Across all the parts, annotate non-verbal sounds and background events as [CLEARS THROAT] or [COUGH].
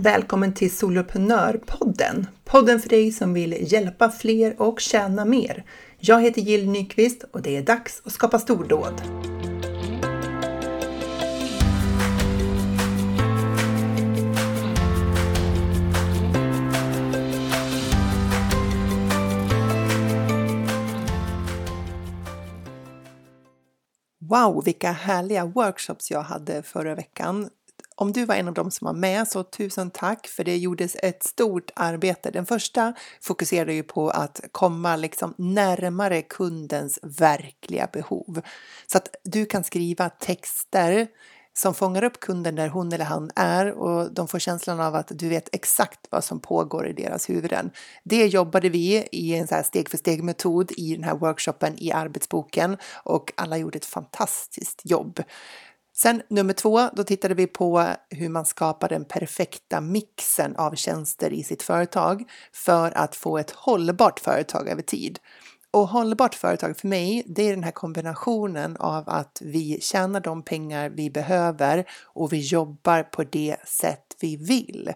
Välkommen till Soloprenörpodden! Podden för dig som vill hjälpa fler och tjäna mer. Jag heter Jill Nyqvist och det är dags att skapa stordåd. Wow, vilka härliga workshops jag hade förra veckan. Om du var en av dem som var med så tusen tack för det gjordes ett stort arbete. Den första fokuserade ju på att komma liksom närmare kundens verkliga behov så att du kan skriva texter som fångar upp kunden där hon eller han är och de får känslan av att du vet exakt vad som pågår i deras huvuden. Det jobbade vi i en så här steg för steg metod i den här workshopen i arbetsboken och alla gjorde ett fantastiskt jobb. Sen nummer två, då tittade vi på hur man skapar den perfekta mixen av tjänster i sitt företag för att få ett hållbart företag över tid. Och hållbart företag för mig, det är den här kombinationen av att vi tjänar de pengar vi behöver och vi jobbar på det sätt vi vill.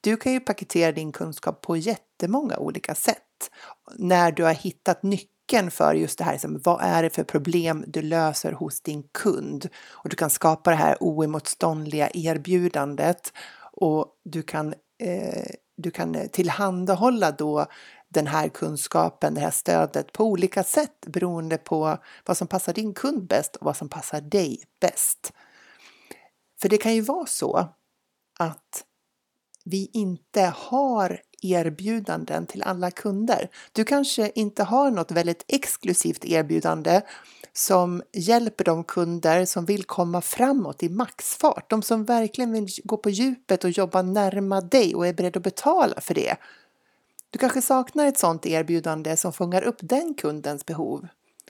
Du kan ju paketera din kunskap på jättemånga olika sätt när du har hittat nyckeln för just det här, liksom, vad är det för problem du löser hos din kund? Och du kan skapa det här oemotståndliga erbjudandet och du kan, eh, du kan tillhandahålla då den här kunskapen, det här stödet på olika sätt beroende på vad som passar din kund bäst och vad som passar dig bäst. För det kan ju vara så att vi inte har erbjudanden till alla kunder. Du kanske inte har något väldigt exklusivt erbjudande som hjälper de kunder som vill komma framåt i maxfart. De som verkligen vill gå på djupet och jobba närma dig och är beredda att betala för det. Du kanske saknar ett sådant erbjudande som fångar upp den kundens behov.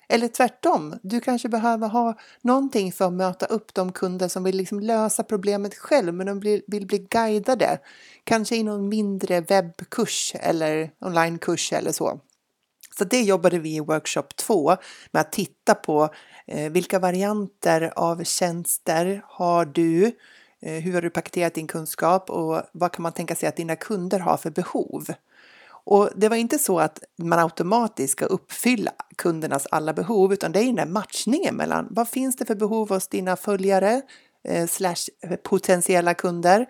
Eller tvärtom, du kanske behöver ha någonting för att möta upp de kunder som vill liksom lösa problemet själv men de vill, vill bli guidade. Kanske i någon mindre webbkurs eller onlinekurs eller så. Så det jobbade vi i workshop 2 med att titta på eh, vilka varianter av tjänster har du? Eh, hur har du paketerat din kunskap och vad kan man tänka sig att dina kunder har för behov? Och det var inte så att man automatiskt ska uppfylla kundernas alla behov, utan det är den där matchningen mellan vad finns det för behov hos dina följare eh, slash eh, potentiella kunder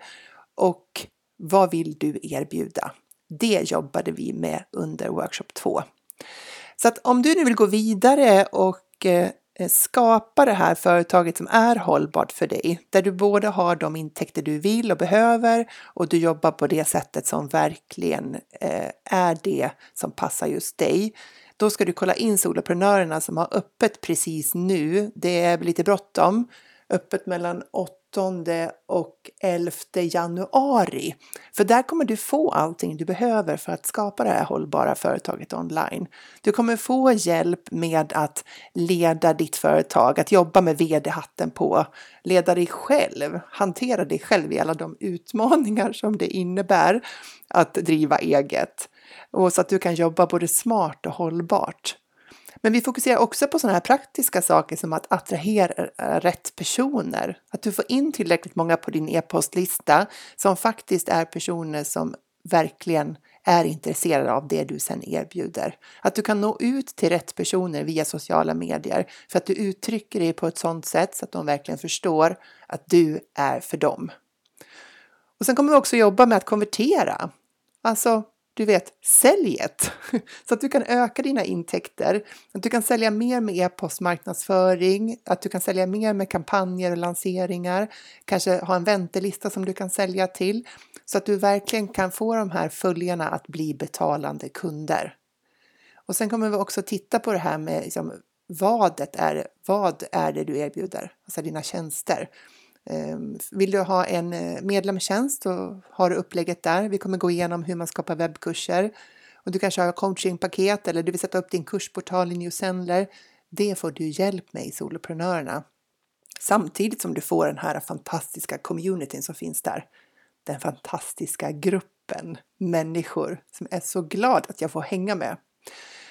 och vad vill du erbjuda? Det jobbade vi med under workshop 2. Så att om du nu vill gå vidare och eh, Eh, skapa det här företaget som är hållbart för dig, där du både har de intäkter du vill och behöver och du jobbar på det sättet som verkligen eh, är det som passar just dig. Då ska du kolla in soloprenörerna som har öppet precis nu. Det är lite bråttom. Öppet mellan 8 och 11 januari. För där kommer du få allting du behöver för att skapa det här hållbara företaget online. Du kommer få hjälp med att leda ditt företag, att jobba med vd-hatten på, leda dig själv, hantera dig själv i alla de utmaningar som det innebär att driva eget. Och så att du kan jobba både smart och hållbart. Men vi fokuserar också på sådana här praktiska saker som att attrahera eh, rätt personer. Att du får in tillräckligt många på din e-postlista som faktiskt är personer som verkligen är intresserade av det du sen erbjuder. Att du kan nå ut till rätt personer via sociala medier för att du uttrycker dig på ett sådant sätt så att de verkligen förstår att du är för dem. Och sen kommer vi också jobba med att konvertera. Alltså du vet, säljet! [LAUGHS] Så att du kan öka dina intäkter, att du kan sälja mer med e-postmarknadsföring, att du kan sälja mer med kampanjer och lanseringar, kanske ha en väntelista som du kan sälja till, så att du verkligen kan få de här följarna att bli betalande kunder. Och sen kommer vi också titta på det här med liksom, vad, det är, vad är det du erbjuder, alltså dina tjänster. Ehm, vill du ha en eh, medlemstjänst så har du upplägget där. Vi kommer gå igenom hur man skapar webbkurser. Och du kanske har coachingpaket eller du vill sätta upp din kursportal i Newsendler. Det får du hjälp med i Soloprenörerna. Samtidigt som du får den här fantastiska communityn som finns där. Den fantastiska gruppen människor som är så glad att jag får hänga med.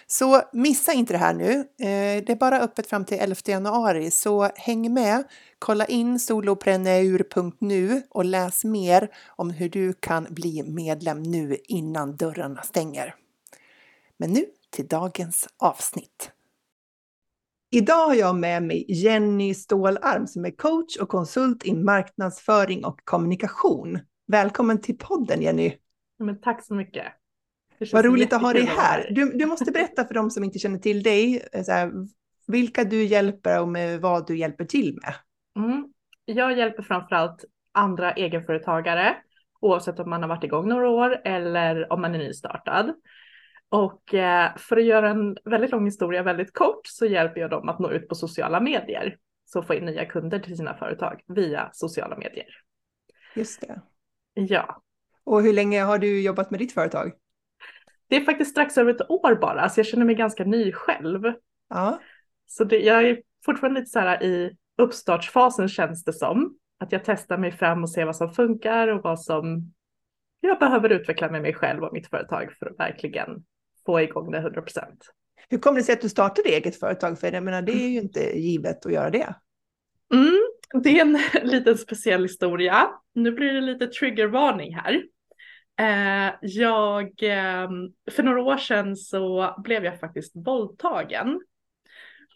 Så missa inte det här nu. Eh, det är bara öppet fram till 11 januari, så häng med. Kolla in solopreneur.nu och läs mer om hur du kan bli medlem nu innan dörrarna stänger. Men nu till dagens avsnitt. Idag har jag med mig Jenny Stålarm som är coach och konsult i marknadsföring och kommunikation. Välkommen till podden Jenny! Men tack så mycket! Vad roligt att ha dig här. Du, du måste berätta för dem som inte känner till dig, eh, här, vilka du hjälper och med vad du hjälper till med. Mm. Jag hjälper framförallt andra egenföretagare, oavsett om man har varit igång några år eller om man är nystartad. Och eh, för att göra en väldigt lång historia väldigt kort så hjälper jag dem att nå ut på sociala medier. Så få in nya kunder till sina företag via sociala medier. Just det. Ja. Och hur länge har du jobbat med ditt företag? Det är faktiskt strax över ett år bara, så jag känner mig ganska ny själv. Ja. Så det, jag är fortfarande lite så här i uppstartsfasen känns det som. Att jag testar mig fram och ser vad som funkar och vad som jag behöver utveckla med mig själv och mitt företag för att verkligen få igång det 100 procent. Hur kom det sig att du startade eget företag? För jag menar, det är ju inte givet att göra det. Mm, det är en [LAUGHS] liten speciell historia. Nu blir det lite triggervarning här. Eh, jag, eh, för några år sedan så blev jag faktiskt våldtagen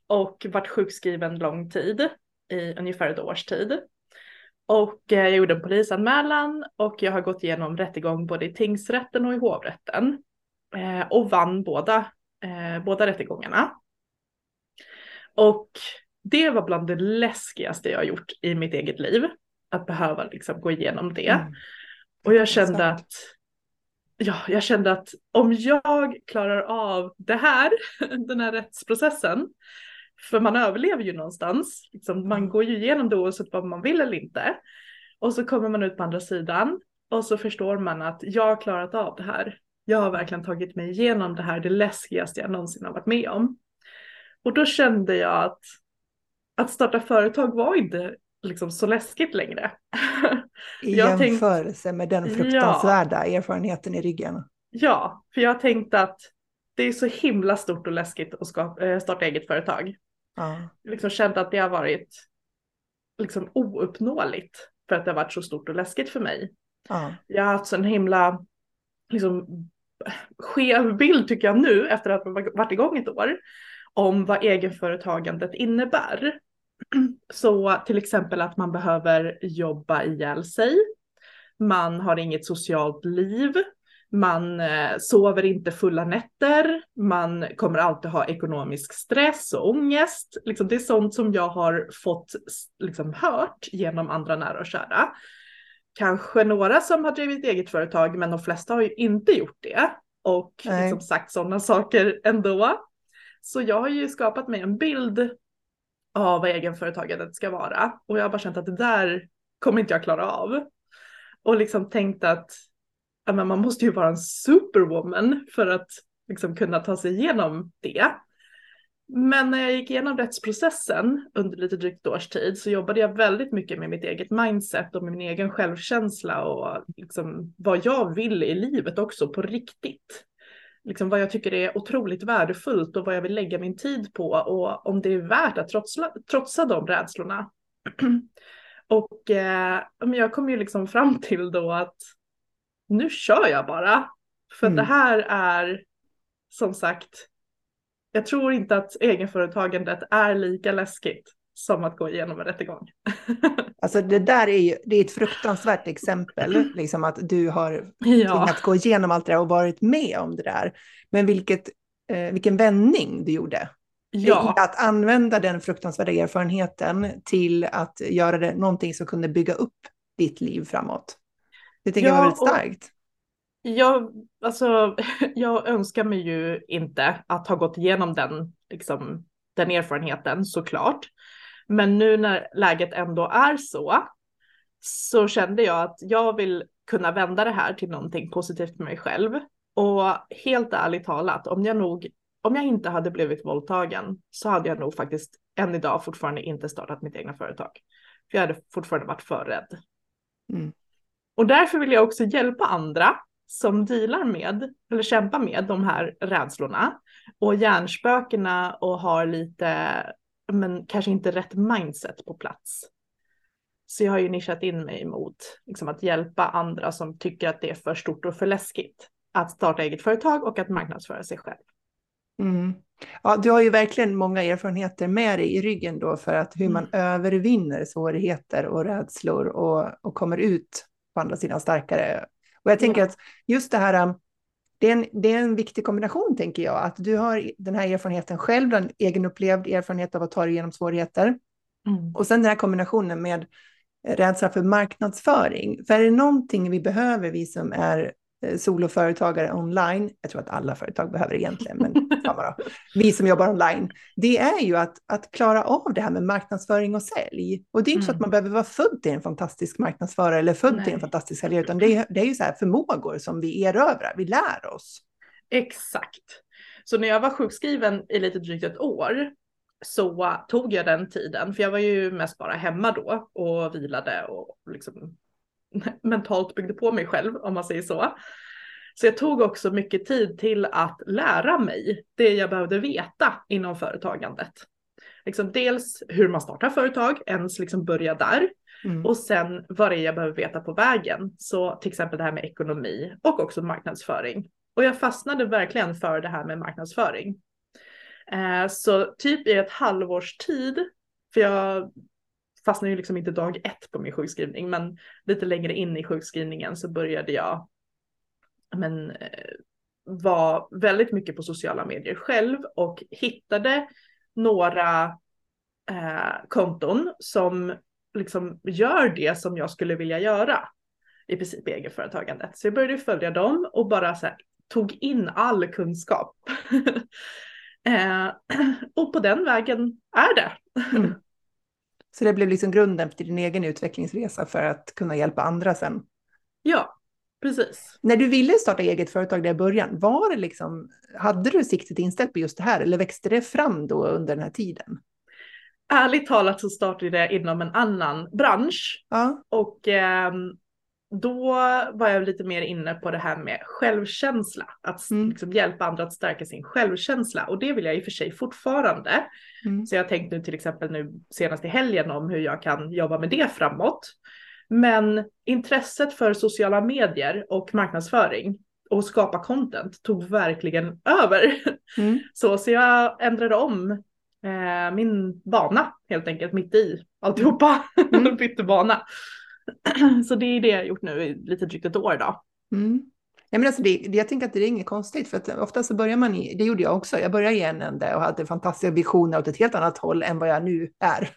och varit sjukskriven lång tid, i ungefär ett års tid. Och eh, jag gjorde en polisanmälan och jag har gått igenom rättegång både i tingsrätten och i hovrätten. Eh, och vann båda, eh, båda rättegångarna. Och det var bland det läskigaste jag gjort i mitt eget liv. Att behöva liksom gå igenom det. Mm. Och jag kände att ja, jag kände att om jag klarar av det här, [LAUGHS] den här rättsprocessen, för man överlever ju någonstans, liksom, man går ju igenom det oavsett vad man vill eller inte. Och så kommer man ut på andra sidan och så förstår man att jag har klarat av det här. Jag har verkligen tagit mig igenom det här, det läskigaste jag någonsin har varit med om. Och då kände jag att att starta företag var inte liksom så läskigt längre. [LAUGHS] I jämförelse tänkt, med den fruktansvärda ja, erfarenheten i ryggen. Ja, för jag tänkte att det är så himla stort och läskigt att skapa, eh, starta eget företag. Ja. Jag liksom kände att det har varit liksom ouppnåeligt för att det har varit så stort och läskigt för mig. Ja. Jag har haft så en himla liksom, skev bild tycker jag nu efter att ha varit igång ett år om vad egenföretagandet innebär. Så till exempel att man behöver jobba ihjäl sig. Man har inget socialt liv. Man eh, sover inte fulla nätter. Man kommer alltid ha ekonomisk stress och ångest. Liksom, det är sånt som jag har fått liksom, hört genom andra nära och kära. Kanske några som har drivit eget företag, men de flesta har ju inte gjort det och liksom, sagt sådana saker ändå. Så jag har ju skapat mig en bild av vad egenföretagandet ska vara. Och jag har bara känt att det där kommer inte jag klara av. Och liksom tänkt att ja, men man måste ju vara en superwoman för att liksom kunna ta sig igenom det. Men när jag gick igenom rättsprocessen under lite drygt ett års tid så jobbade jag väldigt mycket med mitt eget mindset och med min egen självkänsla och liksom vad jag vill i livet också på riktigt liksom vad jag tycker är otroligt värdefullt och vad jag vill lägga min tid på och om det är värt att trotsa, trotsa de rädslorna. [CLEARS THROAT] och eh, jag kom ju liksom fram till då att nu kör jag bara. För mm. det här är som sagt, jag tror inte att egenföretagandet är lika läskigt som att gå igenom en rättegång. [LAUGHS] alltså det där är ju det är ett fruktansvärt exempel, liksom att du har tvingats gå igenom allt det där och varit med om det där. Men vilket, eh, vilken vändning du gjorde. Ja. Att använda den fruktansvärda erfarenheten till att göra det någonting som kunde bygga upp ditt liv framåt. Det tycker ja, jag var väldigt starkt. Jag, alltså, [LAUGHS] jag önskar mig ju inte att ha gått igenom den, liksom, den erfarenheten såklart. Men nu när läget ändå är så, så kände jag att jag vill kunna vända det här till någonting positivt för mig själv. Och helt ärligt talat, om jag nog, om jag inte hade blivit våldtagen så hade jag nog faktiskt än idag fortfarande inte startat mitt egna företag. För jag hade fortfarande varit för rädd. Mm. Och därför vill jag också hjälpa andra som dealar med, eller kämpar med de här rädslorna och hjärnspökena och har lite, men kanske inte rätt mindset på plats. Så jag har ju nischat in mig mot liksom, att hjälpa andra som tycker att det är för stort och för läskigt att starta eget företag och att marknadsföra sig själv. Mm. Ja, du har ju verkligen många erfarenheter med dig i ryggen då för att hur man mm. övervinner svårigheter och rädslor och, och kommer ut på andra sidan starkare. Och jag tänker ja. att just det här, um, det är, en, det är en viktig kombination tänker jag, att du har den här erfarenheten själv, en egenupplevd erfarenhet av att ta dig igenom svårigheter. Mm. Och sen den här kombinationen med rädsla för marknadsföring. För är det någonting vi behöver, vi som är soloföretagare online, jag tror att alla företag behöver egentligen, men [LAUGHS] då, vi som jobbar online, det är ju att, att klara av det här med marknadsföring och sälj. Och det är inte mm. så att mm. man behöver vara född till en fantastisk marknadsförare eller född Nej. till en fantastisk säljare, utan det är, det är ju så här förmågor som vi erövrar, vi lär oss. Exakt. Så när jag var sjukskriven i lite drygt ett år så tog jag den tiden, för jag var ju mest bara hemma då och vilade och liksom [LAUGHS] mentalt byggde på mig själv om man säger så. Så jag tog också mycket tid till att lära mig det jag behövde veta inom företagandet. Liksom dels hur man startar företag, ens liksom börja där. Mm. Och sen vad det är jag behöver veta på vägen. Så till exempel det här med ekonomi och också marknadsföring. Och jag fastnade verkligen för det här med marknadsföring. Eh, så typ i ett halvårs tid, för jag fastnade ju liksom inte dag ett på min sjukskrivning, men lite längre in i sjukskrivningen så började jag men, eh, var väldigt mycket på sociala medier själv och hittade några eh, konton som liksom gör det som jag skulle vilja göra i princip i egenföretagandet. Så jag började följa dem och bara så här, tog in all kunskap. [LAUGHS] eh, [CLEARS THROAT] och på den vägen är det. Mm. Så det blev liksom grunden för din egen utvecklingsresa för att kunna hjälpa andra sen. Ja, precis. När du ville starta eget företag där i början, var det liksom, hade du siktet inställt på just det här eller växte det fram då under den här tiden? Ärligt talat så startade jag inom en annan bransch. Ja. Och eh, då var jag lite mer inne på det här med självkänsla. Att mm. liksom hjälpa andra att stärka sin självkänsla. Och det vill jag i och för sig fortfarande. Mm. Så jag har tänkt nu till exempel nu senast i helgen om hur jag kan jobba med det framåt. Men intresset för sociala medier och marknadsföring och skapa content tog verkligen över. Mm. [LAUGHS] Så, så jag ändrade om eh, min bana helt enkelt mitt i alltihopa. Mm. [LAUGHS] Bytte bana. [CLEARS THROAT] så det är det jag gjort nu i lite drygt ett år då. Mm. Ja, men alltså det, jag tänker att det är inget konstigt, för att ofta så börjar man i, det gjorde jag också, jag började i en ände och hade fantastiska visioner åt ett helt annat håll än vad jag nu är.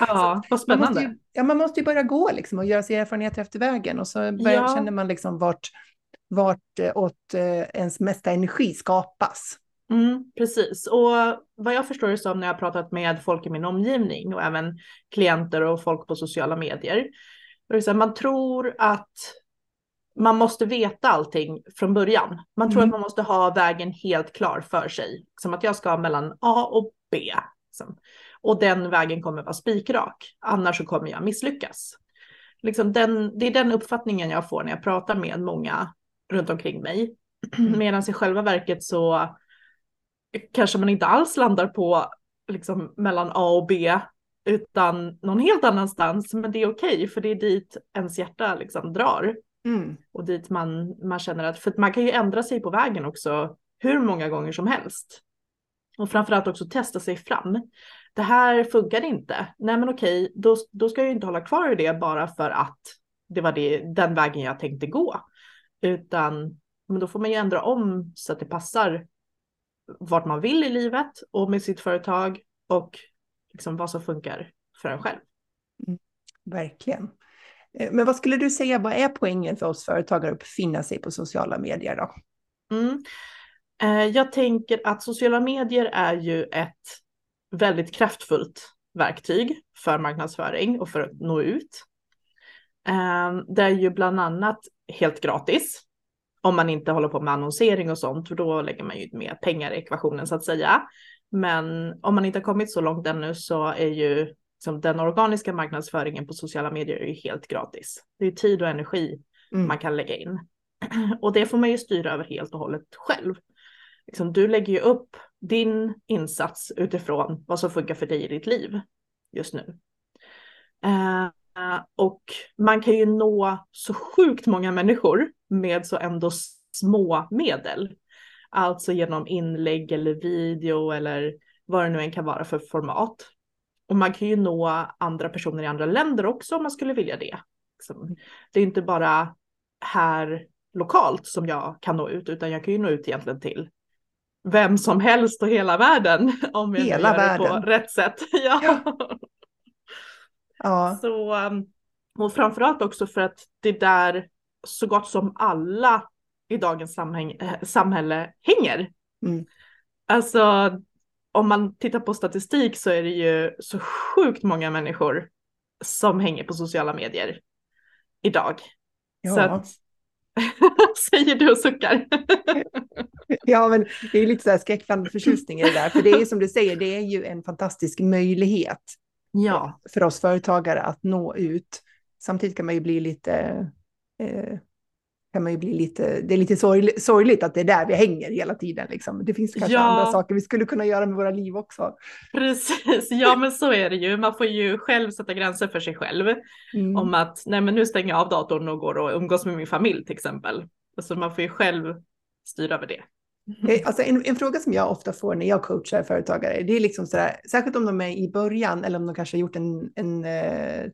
Ja, [LAUGHS] vad spännande. Man måste ju, ja, man måste ju börja gå liksom och göra sig erfarenheter efter vägen och så börjar, ja. känner man liksom vart, vart eh, åt eh, ens mesta energi skapas. Mm, precis, och vad jag förstår det som när jag pratat med folk i min omgivning och även klienter och folk på sociala medier man tror att man måste veta allting från början. Man tror mm. att man måste ha vägen helt klar för sig. Som att jag ska mellan A och B. Liksom. Och den vägen kommer vara spikrak. Annars så kommer jag misslyckas. Liksom den, det är den uppfattningen jag får när jag pratar med många runt omkring mig. Mm. Medan i själva verket så kanske man inte alls landar på liksom mellan A och B utan någon helt annanstans. Men det är okej okay, för det är dit ens hjärta liksom drar. Mm. Och dit man, man känner att, för man kan ju ändra sig på vägen också hur många gånger som helst. Och framförallt också testa sig fram. Det här funkar inte. Nej men okej, då, då ska jag ju inte hålla kvar i det bara för att det var det, den vägen jag tänkte gå. Utan men då får man ju ändra om så att det passar vart man vill i livet och med sitt företag och liksom vad som funkar för en själv. Mm, verkligen. Eh, men vad skulle du säga, vad är poängen för oss företagare att befinna sig på sociala medier då? Mm. Eh, jag tänker att sociala medier är ju ett väldigt kraftfullt verktyg för marknadsföring och för att nå ut. Eh, det är ju bland annat helt gratis om man inte håller på med annonsering och sånt, för då lägger man ju mer pengar i ekvationen så att säga. Men om man inte har kommit så långt ännu så är ju liksom, den organiska marknadsföringen på sociala medier är ju helt gratis. Det är tid och energi mm. man kan lägga in. [CLEARS THROAT] Och det får man ju styra över helt och hållet själv. Liksom, du lägger ju upp din insats utifrån vad som funkar för dig i ditt liv just nu. Eh, och man kan ju nå så sjukt många människor med så ändå små medel. Alltså genom inlägg eller video eller vad det nu än kan vara för format. Och man kan ju nå andra personer i andra länder också om man skulle vilja det. Liksom. Det är inte bara här lokalt som jag kan nå ut utan jag kan ju nå ut egentligen till vem som helst och hela världen [LAUGHS] om jag hela gör världen. det på rätt sätt. [LAUGHS] ja. ja. ja. Så, och framförallt också för att det där så gott som alla i dagens eh, samhälle hänger. Mm. Alltså om man tittar på statistik så är det ju så sjukt många människor som hänger på sociala medier idag. Ja. Så att, [LAUGHS] säger du och suckar. [LAUGHS] ja, men det är lite så här skräckblandad förtjusning i det där, för det är som du säger, det är ju en fantastisk möjlighet ja. för oss företagare att nå ut. Samtidigt kan man ju bli lite eh, kan man ju bli lite, det är lite sorgligt, sorgligt att det är där vi hänger hela tiden. Liksom. Det finns kanske ja. andra saker vi skulle kunna göra med våra liv också. Precis, ja men så är det ju. Man får ju själv sätta gränser för sig själv. Mm. Om att nej men nu stänger jag av datorn och går och umgås med min familj till exempel. Alltså man får ju själv styra över det. Eh, alltså en, en, fråga som jag ofta får när jag coachar företagare, det är liksom sådär, särskilt om de är i början eller om de kanske har gjort en, en Eh,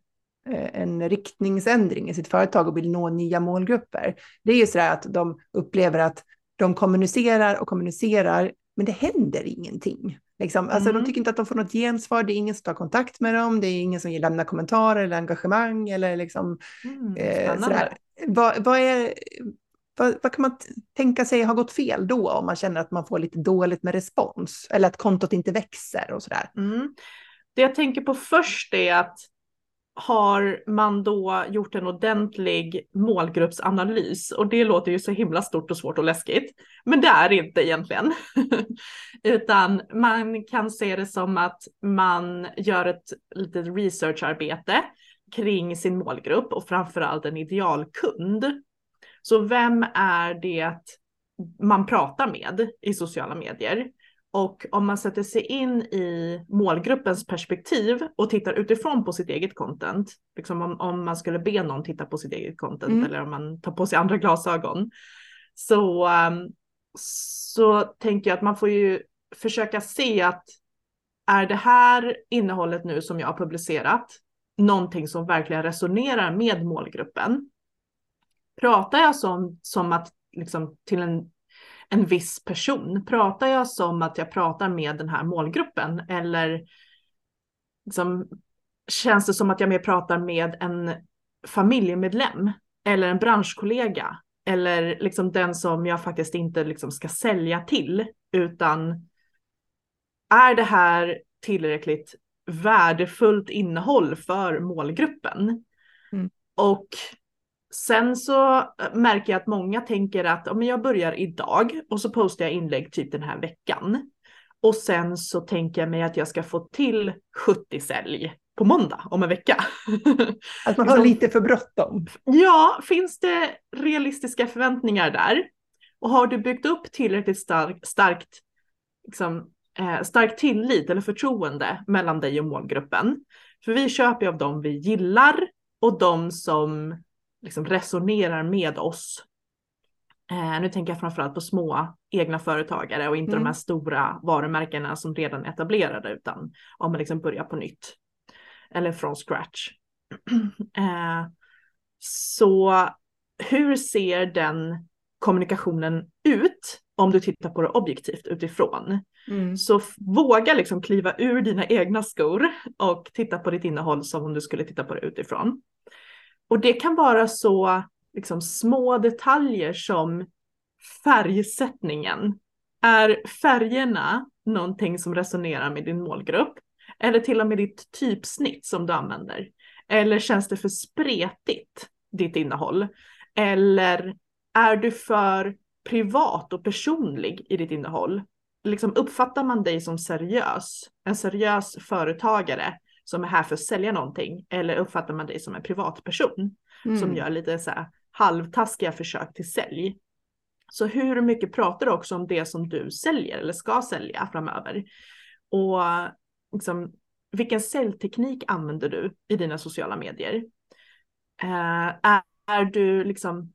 en riktningsändring i sitt företag och vill nå nya målgrupper. Det är ju så att de upplever att de kommunicerar och kommunicerar, men det händer ingenting. Liksom. Alltså, mm. De tycker inte att de får något gensvar, det är ingen som tar kontakt med dem, det är ingen som lämnar kommentarer eller engagemang eller liksom mm, eh, sådär. Vad, vad, är, vad, vad, kan man tänka sig har gått fel då om man känner att man får lite dåligt med respons eller att kontot inte växer och sådär? Mm. Det jag tänker på först är att har man då gjort en ordentlig målgruppsanalys och det låter ju så himla stort och svårt och läskigt. Men det är inte egentligen. [LAUGHS] Utan man kan se det som att man gör ett litet researcharbete kring sin målgrupp och framförallt en idealkund. Så vem är det man pratar med i sociala medier? Och om man sätter sig in i målgruppens perspektiv och tittar utifrån på sitt eget content, liksom om, om man skulle be någon titta på sitt eget content mm. eller om man tar på sig andra glasögon, så, um, så tänker jag att man får ju försöka se att är det här innehållet nu som jag har publicerat någonting som verkligen resonerar med målgruppen? Pratar jag som, som att liksom till en en viss person? Pratar jag som att jag pratar med den här målgruppen eller liksom, känns det som att jag mer pratar med en familjemedlem eller en branschkollega eller liksom den som jag faktiskt inte liksom ska sälja till utan är det här tillräckligt värdefullt innehåll för målgruppen? Mm. Och Sen så eh, märker jag att många tänker att om jag börjar idag och så postar jag inlägg typ den här veckan. Och sen så tänker jag mig att jag ska få till 70 sälj på måndag om en vecka. [LAUGHS] Att man har liksom, lite för bråttom. Ja, finns det realistiska förväntningar där? Och har du byggt upp tillräckligt stark, starkt, liksom, eh, stark tillit eller förtroende mellan dig och målgruppen? För vi köper ju av dem vi gillar och de som liksom resonerar med oss. Eh, nu tänker jag framförallt på små egna företagare och inte mm. de här stora varumärkena som redan är etablerade utan om man liksom börjar på nytt. Eller från scratch. [CLEARS THROAT] eh, så hur ser den kommunikationen ut om du tittar på det objektivt utifrån? Mm. Så våga liksom kliva ur dina egna skor och titta på ditt innehåll som om du skulle titta på det utifrån. Och det kan vara så liksom, små detaljer som färgsättningen. Är färgerna någonting som resonerar med din målgrupp? Eller till och med ditt typsnitt som du använder? Eller känns det för spretigt, ditt innehåll? Eller är du för privat och personlig i ditt innehåll? Liksom uppfattar man dig som seriös, en seriös företagare som är här för att sälja någonting eller uppfattar man dig som en privatperson mm. som gör lite så här halvtaskiga försök till sälj. Så hur mycket pratar du också om det som du säljer eller ska sälja framöver? Och liksom, vilken säljteknik använder du i dina sociala medier? Eh, är, är du liksom,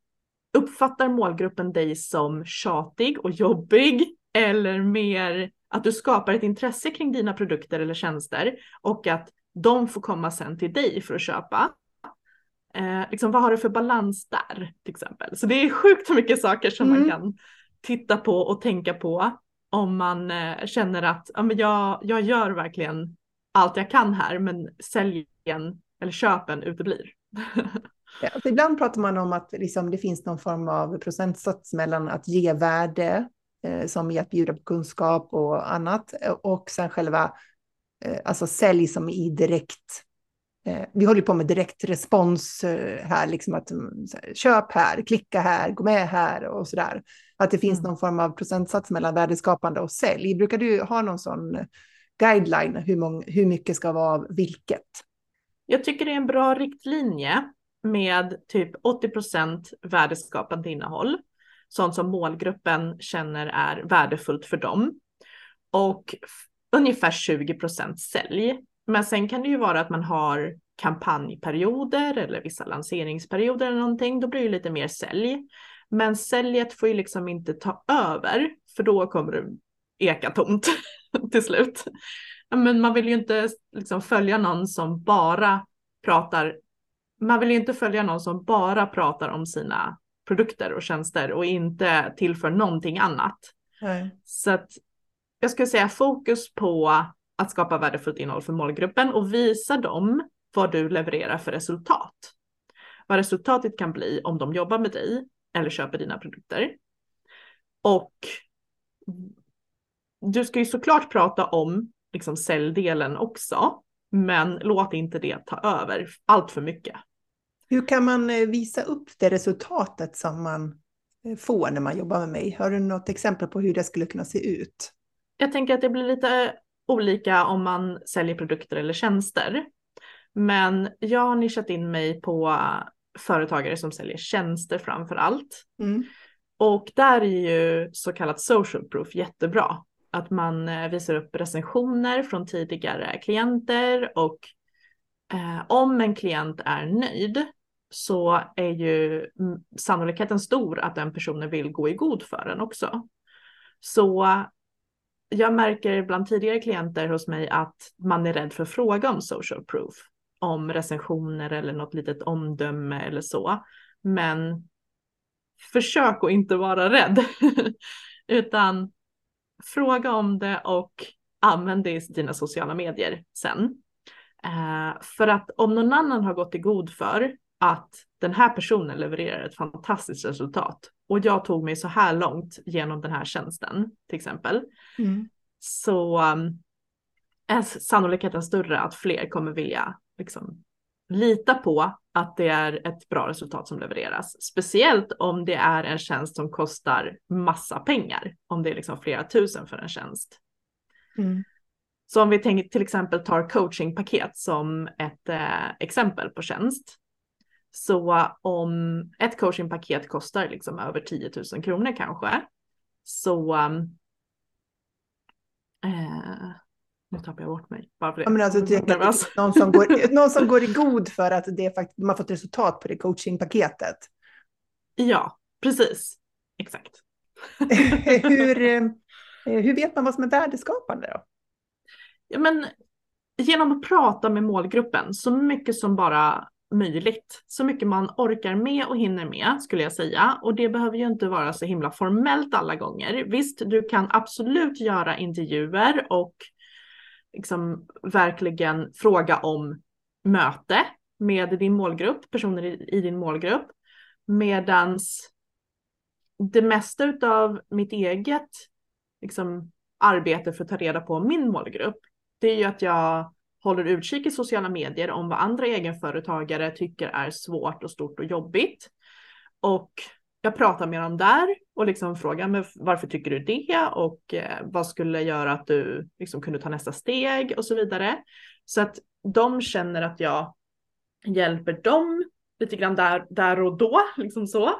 uppfattar målgruppen dig som tjatig och jobbig eller mer att du skapar ett intresse kring dina produkter eller tjänster och att de får komma sen till dig för att köpa? Eh, liksom, vad har du för balans där till exempel? Så det är sjukt mycket saker som mm. man kan titta på och tänka på om man eh, känner att ja, men jag, jag gör verkligen allt jag kan här men säljen eller köpen uteblir. [LAUGHS] alltså ibland pratar man om att liksom, det finns någon form av procentsats mellan att ge värde eh, som i att bjuda på kunskap och annat och sen själva alltså sälj som i direkt Eh, vi håller på med direktrespons eh, här, liksom att mm, köp här, klicka här, gå med här och så där. Att det finns mm. någon form av procentsats mellan värdeskapande och sälj. Brukar du ha någon sån guideline, hur, mång, hur mycket ska vara av vilket? Jag tycker det är en bra riktlinje med typ 80% värdeskapande innehåll. Sånt som målgruppen känner är värdefullt för dem. Och ungefär 20% sälj. Men sen kan det ju vara att man har kampanjperioder eller vissa lanseringsperioder eller någonting. Då blir det lite mer sälj. Men säljet får ju liksom inte ta över för då kommer det eka tomt [LAUGHS] till slut. Men man vill ju inte liksom följa någon som bara pratar. Man vill ju inte följa någon som bara pratar om sina produkter och tjänster och inte tillför någonting annat. Nej. Så att jag skulle säga fokus på att skapa värdefullt innehåll för målgruppen och visa dem vad du levererar för resultat. Vad resultatet kan bli om de jobbar med dig eller köper dina produkter. Och du ska ju såklart prata om liksom säljdelen också, men låt inte det ta över allt för mycket. Hur kan man eh, visa upp det resultatet som man eh, får när man jobbar med mig? Har du något exempel på hur det skulle kunna se ut? Jag tänker att det blir lite olika om man säljer produkter eller tjänster. Men jag har nischat in mig på företagare som säljer tjänster framför allt. Mm. Och där är ju så kallat social proof jättebra. Att man eh, visar upp recensioner från tidigare klienter och eh, om en klient är nöjd så är ju sannolikheten stor att den personen vill gå i god för den också. Så jag märker bland tidigare klienter hos mig att man är rädd för att fråga om social proof, om recensioner eller något litet omdöme eller så. Men försök att inte vara rädd, [LAUGHS] utan fråga om det och använd det i dina sociala medier sen. Eh, för att om någon annan har gått i god för att den här personen levererar ett fantastiskt resultat och jag tog mig så här långt genom den här tjänsten till exempel. Mm. Så um, är sannolikheten större att fler kommer vilja liksom, lita på att det är ett bra resultat som levereras. Speciellt om det är en tjänst som kostar massa pengar. Om det är liksom flera tusen för en tjänst. Mm. Så om vi tänker, till exempel tar coachingpaket som ett eh, exempel på tjänst så om ett coachingpaket kostar liksom över 10 000 kronor kanske, så um, eh, nu tappar jag bort mig. Bara för det. Ja, men alltså, det, någon, som går, [LAUGHS] någon som går i god för att det faktiskt, man fått resultat på det coachingpaketet. Ja, precis. Exakt. [LAUGHS] hur, [LAUGHS] eh, hur vet man vad som är värdeskapande då? Ja, men genom att prata med målgruppen så mycket som bara möjligt. Så mycket man orkar med och hinner med skulle jag säga. Och det behöver ju inte vara så himla formellt alla gånger. Visst, du kan absolut göra intervjuer och liksom verkligen fråga om möte med din målgrupp, personer i, i din målgrupp. Medans det mesta av mitt eget liksom, arbete för att ta reda på min målgrupp, det är ju att jag håller utkik i sociala medier om vad andra egenföretagare tycker är svårt och stort och jobbigt. Och jag pratar med dem där och liksom frågar men varför tycker du det och eh, vad skulle göra att du liksom kunde ta nästa steg och så vidare. Så att de känner att jag hjälper dem lite grann där, där och då, liksom så.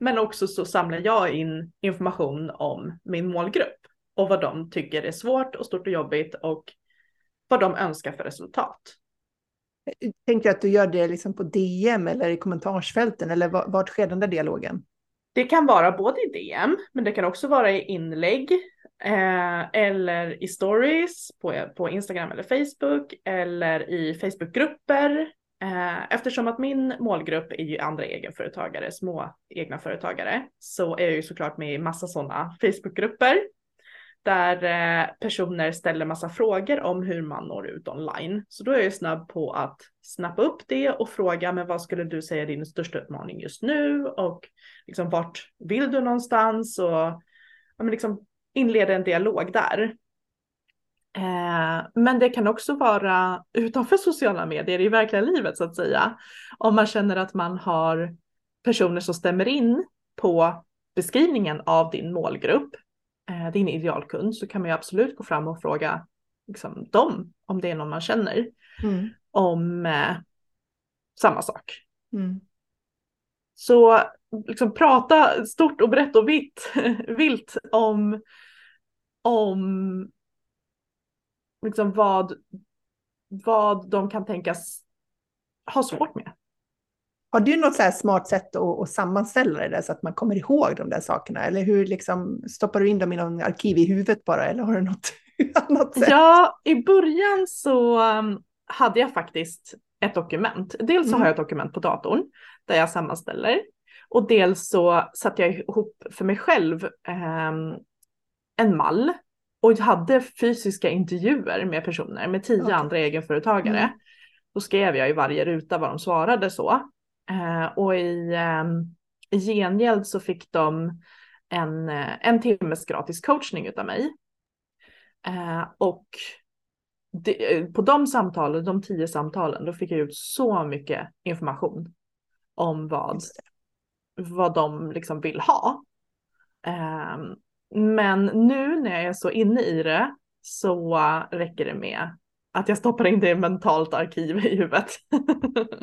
Men också så samlar jag in information om min målgrupp och vad de tycker är svårt och stort och jobbigt och vad de önskar för resultat. Tänker du att du gör det liksom på DM eller i kommentarsfälten eller vart sker den där dialogen? Det kan vara både i DM, men det kan också vara i inlägg eh, eller i stories på, på Instagram eller Facebook eller i Facebookgrupper. Eh, eftersom att min målgrupp är ju andra egenföretagare, små egna företagare, så är jag ju såklart med i massa sådana Facebookgrupper där eh, personer ställer massa frågor om hur man når ut online. Så då är jag snabb på att snappa upp det och fråga, men vad skulle du säga är din största utmaning just nu och liksom vart vill du någonstans och ja, men liksom inleda en dialog där. Eh, men det kan också vara utanför sociala medier i verkliga livet så att säga. Om man känner att man har personer som stämmer in på beskrivningen av din målgrupp eh, din idealkund så kan man ju absolut gå fram och fråga liksom, dem om det är någon man känner mm. om eh, samma sak. Mm. Så liksom prata stort och brett och vitt, [LAUGHS] vilt om, om liksom vad, vad de kan tänkas ha svårt med. Har du något så smart sätt att, att sammanställa det där så att man kommer ihåg de där sakerna? Eller hur liksom, stoppar du in dem i någon arkiv i huvudet bara? Eller har du något [LAUGHS] annat sätt? Ja, i början så um, hade jag faktiskt ett dokument. Dels så mm. har jag ett dokument på datorn där jag sammanställer. Och dels så satte jag ihop för mig själv um, en mall och hade fysiska intervjuer med personer, med tio okay. andra egenföretagare. Mm. Då skrev jag i varje ruta vad de svarade så. Eh, och i, eh, i gengäld så fick de en, eh, en timmes gratis coachning av mig. Eh, och det, på de samtalen, de tio samtalen, då fick jag ut så mycket information om vad, vad de liksom vill ha. Ehm, men nu när jag är så inne i det så räcker det med att jag stoppar in det i mentalt arkiv i huvudet. [LAUGHS]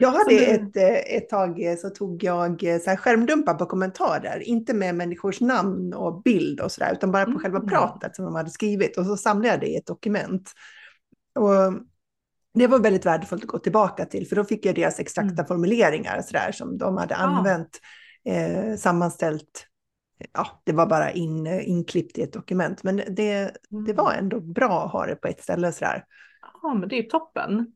Jag hade ett, eh, ett tag eh, så tog jag eh, så här skärmdumpar på kommentarer, inte med människors namn och bild och sådär, utan bara på mm. själva pratet som de hade skrivit och så samlade jag det i ett dokument. Och det var väldigt värdefullt att gå tillbaka till, för då fick jag deras exakta mm. formuleringar så där, som de hade använt, eh, sammanställt. Ja, det var bara in, inklippt i ett dokument, men det, det var mm. ändå bra att ha det på ett ställe så där. Ja, men det är toppen.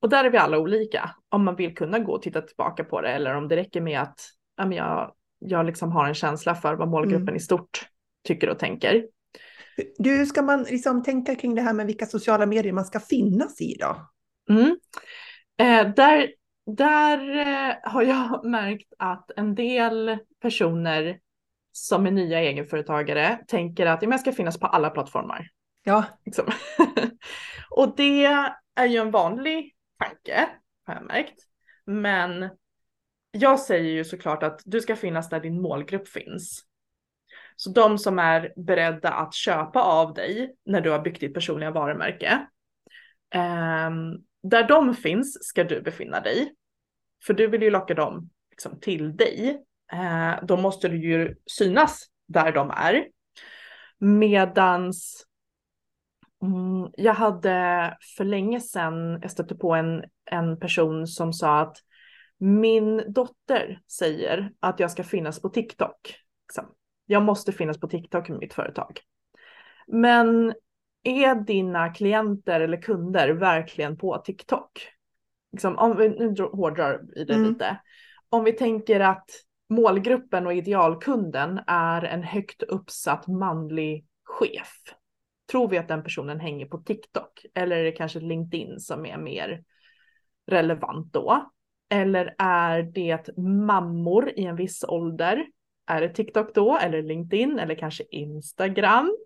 Och där är vi alla olika. Om man vill kunna gå och titta tillbaka på det eller om det räcker med att ja, jag, jag liksom har en känsla för vad målgruppen mm. i stort tycker och tänker. Du, ska man liksom tänka kring det här med vilka sociala medier man ska finnas i då? Mm. Eh, där där eh, har jag [LAUGHS] märkt att en del personer som är nya egenföretagare tänker att jag ska finnas på alla plattformar. Ja. Liksom. [LAUGHS] och det är ju en vanlig tanke, har jag märkt. Men jag säger ju såklart att du ska finnas där din målgrupp finns. Så de som är beredda att köpa av dig när du har byggt ditt personliga varumärke. Eh, där de finns ska du befinna dig. För du vill ju locka dem liksom, till dig. Eh, då måste du ju synas där de är. Medans Mm, jag hade för länge sedan, jag stötte på en, en person som sa att min dotter säger att jag ska finnas på TikTok. Liksom. Jag måste finnas på TikTok med mitt företag. Men är dina klienter eller kunder verkligen på TikTok? Liksom, om vi nu hårdrar i det mm. lite. Om vi tänker att målgruppen och idealkunden är en högt uppsatt manlig chef tror vi att den personen hänger på TikTok? Eller är det kanske LinkedIn som är mer relevant då? Eller är det mammor i en viss ålder? Är det TikTok då eller LinkedIn eller kanske Instagram?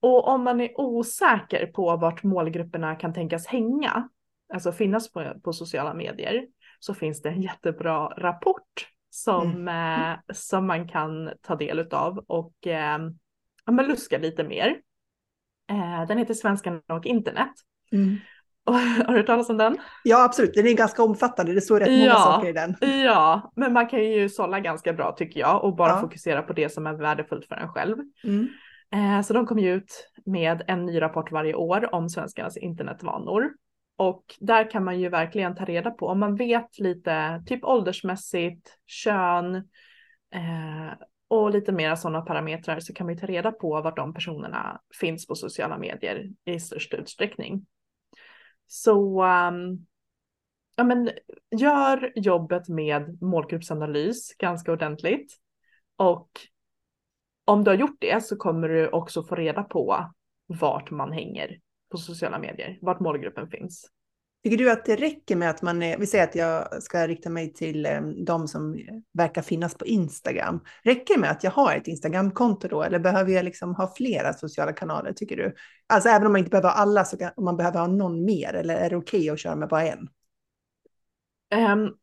Och om man är osäker på vart målgrupperna kan tänkas hänga, alltså finnas på, på sociala medier, så finns det en jättebra rapport som, mm. eh, som man kan ta del av och eh, luska lite mer. Eh, den heter Svenskan och internet. Mm. [LAUGHS] Har du hört talas om den? Ja, absolut. Den är ganska omfattande. Det står rätt många saker i den. Ja, men man kan ju sålla ganska bra tycker jag och bara ja. fokusera på det som är värdefullt för en själv. Mm. Eh, så de kommer ju ut med en ny rapport varje år om svenskarnas internetvanor. Och där kan man ju verkligen ta reda på om man vet lite typ åldersmässigt, kön eh, och lite mera sådana parametrar så kan vi ta reda på var de personerna finns på sociala medier i störst utsträckning. Så um, ja, men gör jobbet med målgruppsanalys ganska ordentligt. Och om du har gjort det så kommer du också få reda på vart man hänger på sociala medier, vart målgruppen finns. Tycker du att det räcker med att man är, vi säger att jag ska rikta mig till eh, de som verkar finnas på Instagram. Räcker det med att jag har ett Instagramkonto då eller behöver jag liksom ha flera sociala kanaler tycker du? Alltså även om man inte behöver ha alla så kan man behöver ha någon mer eller är det okej okay att köra med bara en? Um,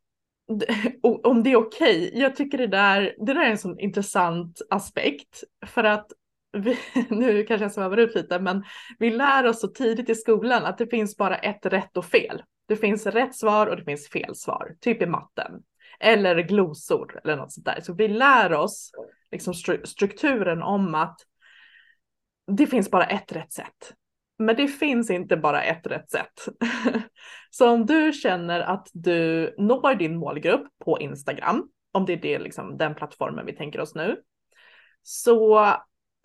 [LAUGHS] om det är okej, okay. jag tycker det där, det där är en sån intressant aspekt för att vi, [LAUGHS] nu kanske jag svävar ut lite, men vi lär oss så tidigt i skolan att det finns bara ett rätt och fel. Det finns rätt svar och det finns fel svar, typ i matten. Eller glosor eller något sånt där. Så vi lär oss liksom strukturen om att det finns bara ett rätt sätt. Men det finns inte bara ett rätt sätt. [LAUGHS] Så om du känner att du når din målgrupp på Instagram, om det är det, liksom, den plattformen vi tänker oss nu, så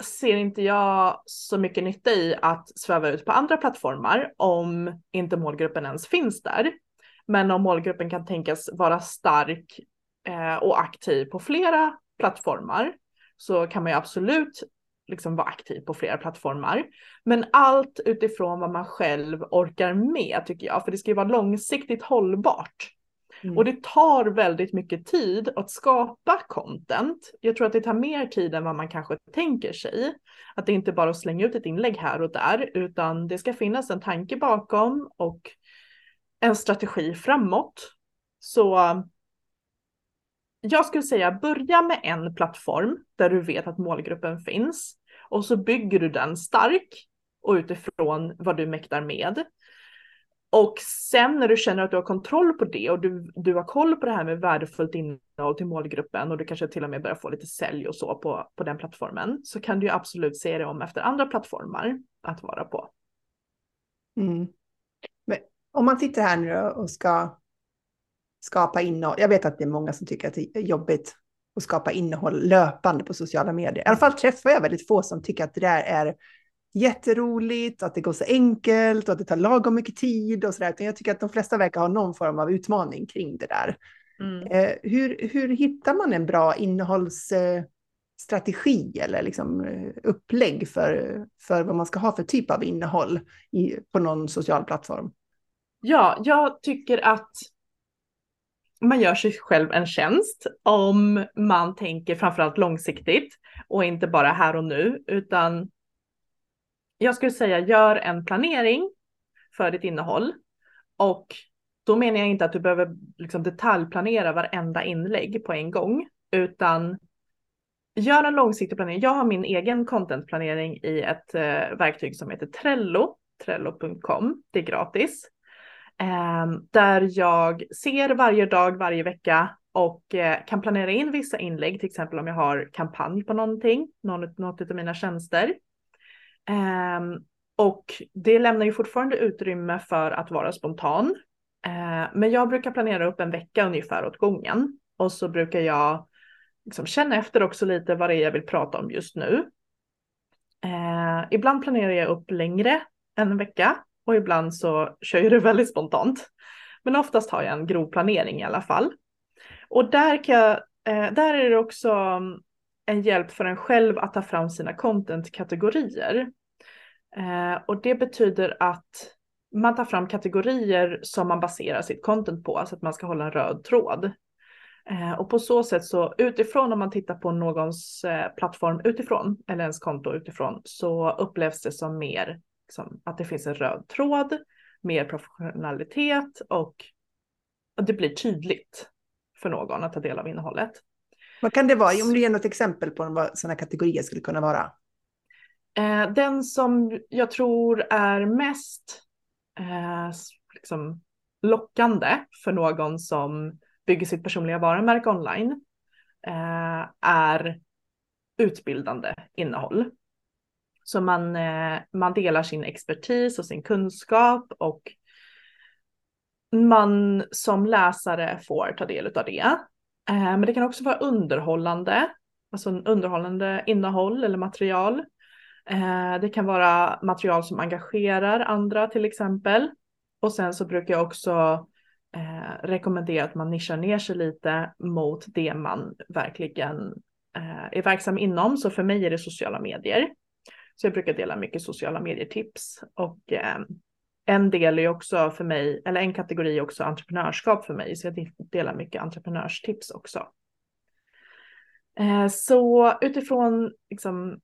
ser inte jag så mycket nytta i att sväva ut på andra plattformar om inte målgruppen ens finns där. Men om målgruppen kan tänkas vara stark eh, och aktiv på flera plattformar så kan man ju absolut liksom vara aktiv på flera plattformar. Men allt utifrån vad man själv orkar med tycker jag, för det ska ju vara långsiktigt hållbart. Mm. Och det tar väldigt mycket tid att skapa content. Jag tror att det tar mer tid än vad man kanske tänker sig. Att det inte bara är att slänga ut ett inlägg här och där, utan det ska finnas en tanke bakom och en strategi framåt. Så jag skulle säga börja med en plattform där du vet att målgruppen finns och så bygger du den stark och utifrån vad du mäktar med. Och sen när du känner att du har kontroll på det och du, du har koll på det här med värdefullt innehåll till målgruppen och du kanske till och med börjar få lite sälj och så på, på den plattformen så kan du ju absolut se det om efter andra plattformar att vara på. Mm. Men om man sitter här nu och ska skapa innehåll. Jag vet att det är många som tycker att det är jobbigt att skapa innehåll löpande på sociala medier. I alla fall träffar jag väldigt få som tycker att det där är jätteroligt, att det går så enkelt och att det tar lagom mycket tid och så där. Jag tycker att de flesta verkar ha någon form av utmaning kring det där. Mm. Eh, hur, hur hittar man en bra innehållsstrategi eh, eller liksom eh, upplägg för, för vad man ska ha för typ av innehåll i, på någon social plattform? Ja, jag tycker att man gör sig själv en tjänst om man tänker framförallt långsiktigt och inte bara här och nu, utan jag skulle säga gör en planering för ditt innehåll och då menar jag inte att du behöver liksom detaljplanera varenda inlägg på en gång, utan gör en långsiktig planering. Jag har min egen contentplanering i ett eh, verktyg som heter Trello, trello.com. Det är gratis. Eh, där jag ser varje dag, varje vecka och eh, kan planera in vissa inlägg, till exempel om jag har kampanj på någonting, någon, något av mina tjänster. Um, och det lämnar ju fortfarande utrymme för att vara spontan. Uh, men jag brukar planera upp en vecka ungefär åt gången. Och så brukar jag liksom känna efter också lite vad det är jag vill prata om just nu. Uh, ibland planerar jag upp längre än en vecka och ibland så kör jag det [LAUGHS] väldigt spontant. Men oftast har jag en grov planering i alla fall. Och där, kan jag, eh, där är det också en hjälp för en själv att ta fram sina content-kategorier. Eh, och det betyder att man tar fram kategorier som man baserar sitt content på, så att man ska hålla en röd tråd. Eh, och på så sätt så utifrån om man tittar på någons eh, plattform utifrån eller ens konto utifrån så upplevs det som mer liksom, att det finns en röd tråd, mer professionalitet och det blir tydligt för någon att ta del av innehållet. Vad kan det vara? Om du ger något exempel på vad sådana kategorier skulle kunna vara. Eh, den som jag tror är mest eh, liksom lockande för någon som bygger sitt personliga varumärke online eh, är utbildande innehåll. Så man, eh, man delar sin expertis och sin kunskap och man som läsare får ta del av det. Eh, men det kan också vara underhållande, alltså underhållande innehåll eller material. Eh, det kan vara material som engagerar andra till exempel. Och sen så brukar jag också eh, rekommendera att man nischar ner sig lite mot det man verkligen eh, är verksam inom. Så för mig är det sociala medier. Så jag brukar dela mycket sociala medier-tips. Och eh, en del är också för mig, eller en kategori är också entreprenörskap för mig. Så jag delar mycket entreprenörstips också. Eh, så utifrån, liksom,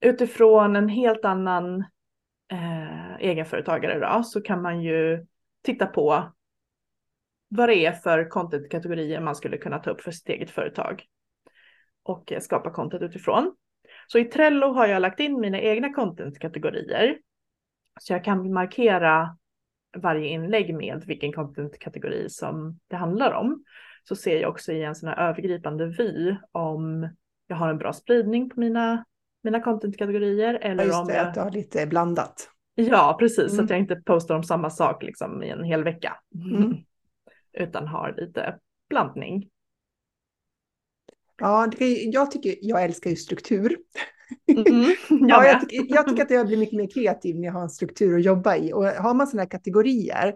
utifrån en helt annan eh, egenföretagare då, så kan man ju titta på vad det är för contentkategorier man skulle kunna ta upp för sitt eget företag och eh, skapa content utifrån. Så i Trello har jag lagt in mina egna contentkategorier så jag kan markera varje inlägg med vilken contentkategori som det handlar om. Så ser jag också i en sån här övergripande vy om jag har en bra spridning på mina, mina contentkategorier. Eller just det, om jag... att du har lite blandat. Ja, precis. Mm. Så att jag inte postar om samma sak liksom i en hel vecka. Mm. [LAUGHS] Utan har lite blandning. Ja, det, jag tycker, jag älskar ju struktur. Mm, jag, [LAUGHS] ja, jag, tycker, jag tycker att jag blir mycket mer kreativ när jag har en struktur att jobba i. Och har man sådana här kategorier,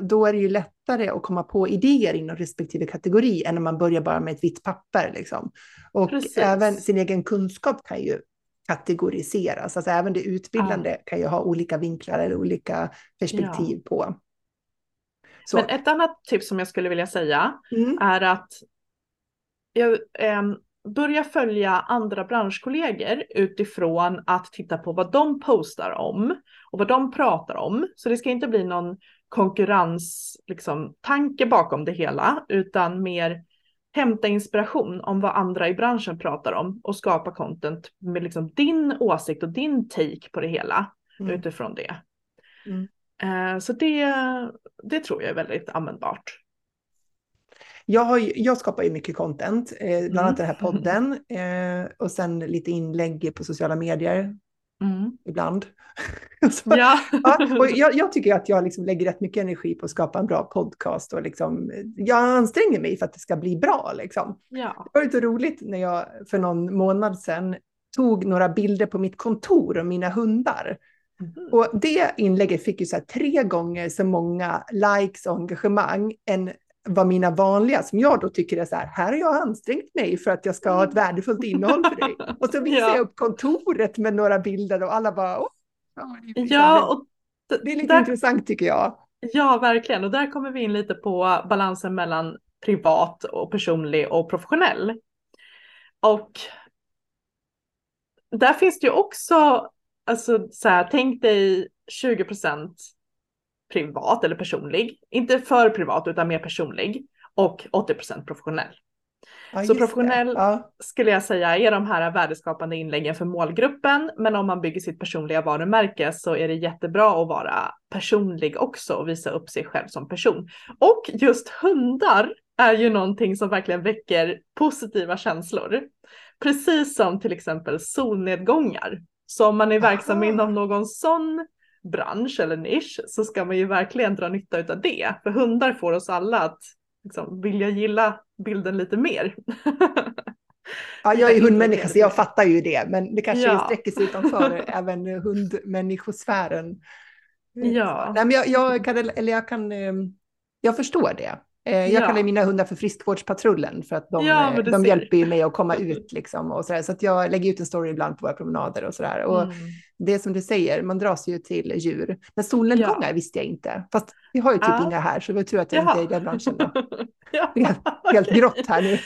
då är det ju lättare att komma på idéer inom respektive kategori än när man börjar bara med ett vitt papper. Liksom. Och Precis. även sin egen kunskap kan ju kategoriseras. Alltså även det utbildande ja. kan ju ha olika vinklar eller olika perspektiv ja. på. Så. Men ett annat tips som jag skulle vilja säga mm. är att jag, eh, börja följa andra branschkollegor utifrån att titta på vad de postar om och vad de pratar om. Så det ska inte bli någon konkurrens, liksom, tanke bakom det hela, utan mer hämta inspiration om vad andra i branschen pratar om och skapa content med liksom din åsikt och din take på det hela mm. utifrån det. Mm. Uh, så det, det tror jag är väldigt användbart. Jag, har, jag skapar ju mycket content, eh, bland mm. annat den här podden [LAUGHS] eh, och sen lite inlägg på sociala medier. Mm. Ibland. [LAUGHS] så, ja. ja. och jag, jag, tycker att jag liksom lägger rätt mycket energi på att skapa en bra podcast och liksom, jag anstränger mig för att det ska bli bra. Liksom. Ja. Det var lite roligt när jag för någon månad sedan tog några bilder på mitt kontor och mina hundar. Mm. Och det inlägget fick ju så tre gånger så många likes och engagemang än vad mina vanliga, som jag då tycker är så här, här har jag ansträngt mig för att jag ska ha ett värdefullt innehåll för dig. Och så visar [LAUGHS] ja. jag upp kontoret med några bilder och alla bara, Åh, ja, och det är lite där, intressant tycker jag. Ja, verkligen. Och där kommer vi in lite på balansen mellan privat och personlig och professionell. Och där finns det ju också, alltså så här, tänk dig 20 procent privat eller personlig. Inte för privat utan mer personlig. Och 80% professionell. Ja, så professionell ja. skulle jag säga är de här värdeskapande inläggen för målgruppen. Men om man bygger sitt personliga varumärke så är det jättebra att vara personlig också och visa upp sig själv som person. Och just hundar är ju någonting som verkligen väcker positiva känslor. Precis som till exempel solnedgångar. Så om man är verksam Aha. inom någon sån bransch eller nisch så ska man ju verkligen dra nytta av det. För hundar får oss alla att liksom, vilja gilla bilden lite mer. [LAUGHS] Ja, jag är hundmänniska så jag fattar ju det, men det kanske ja. sträcker sig utanför [LAUGHS] även hundmänniskosfären. Ja. Nej, men jag, jag, kan, eller jag kan, eh, jag förstår det. Eh, jag ja. kallar mina hundar för friskvårdspatrullen för att de, ja, de hjälper ju mig att komma ut liksom och så där. Så att jag lägger ut en story ibland på våra promenader och så där. Och mm. det som du säger, man dras ju till djur. Men solnedgångar ja. visste jag inte. Fast vi har ju typ ja. inga här, så det var tur att jag inte är i den branschen. [LAUGHS] Ja. Det är helt, [LAUGHS] grått här nu.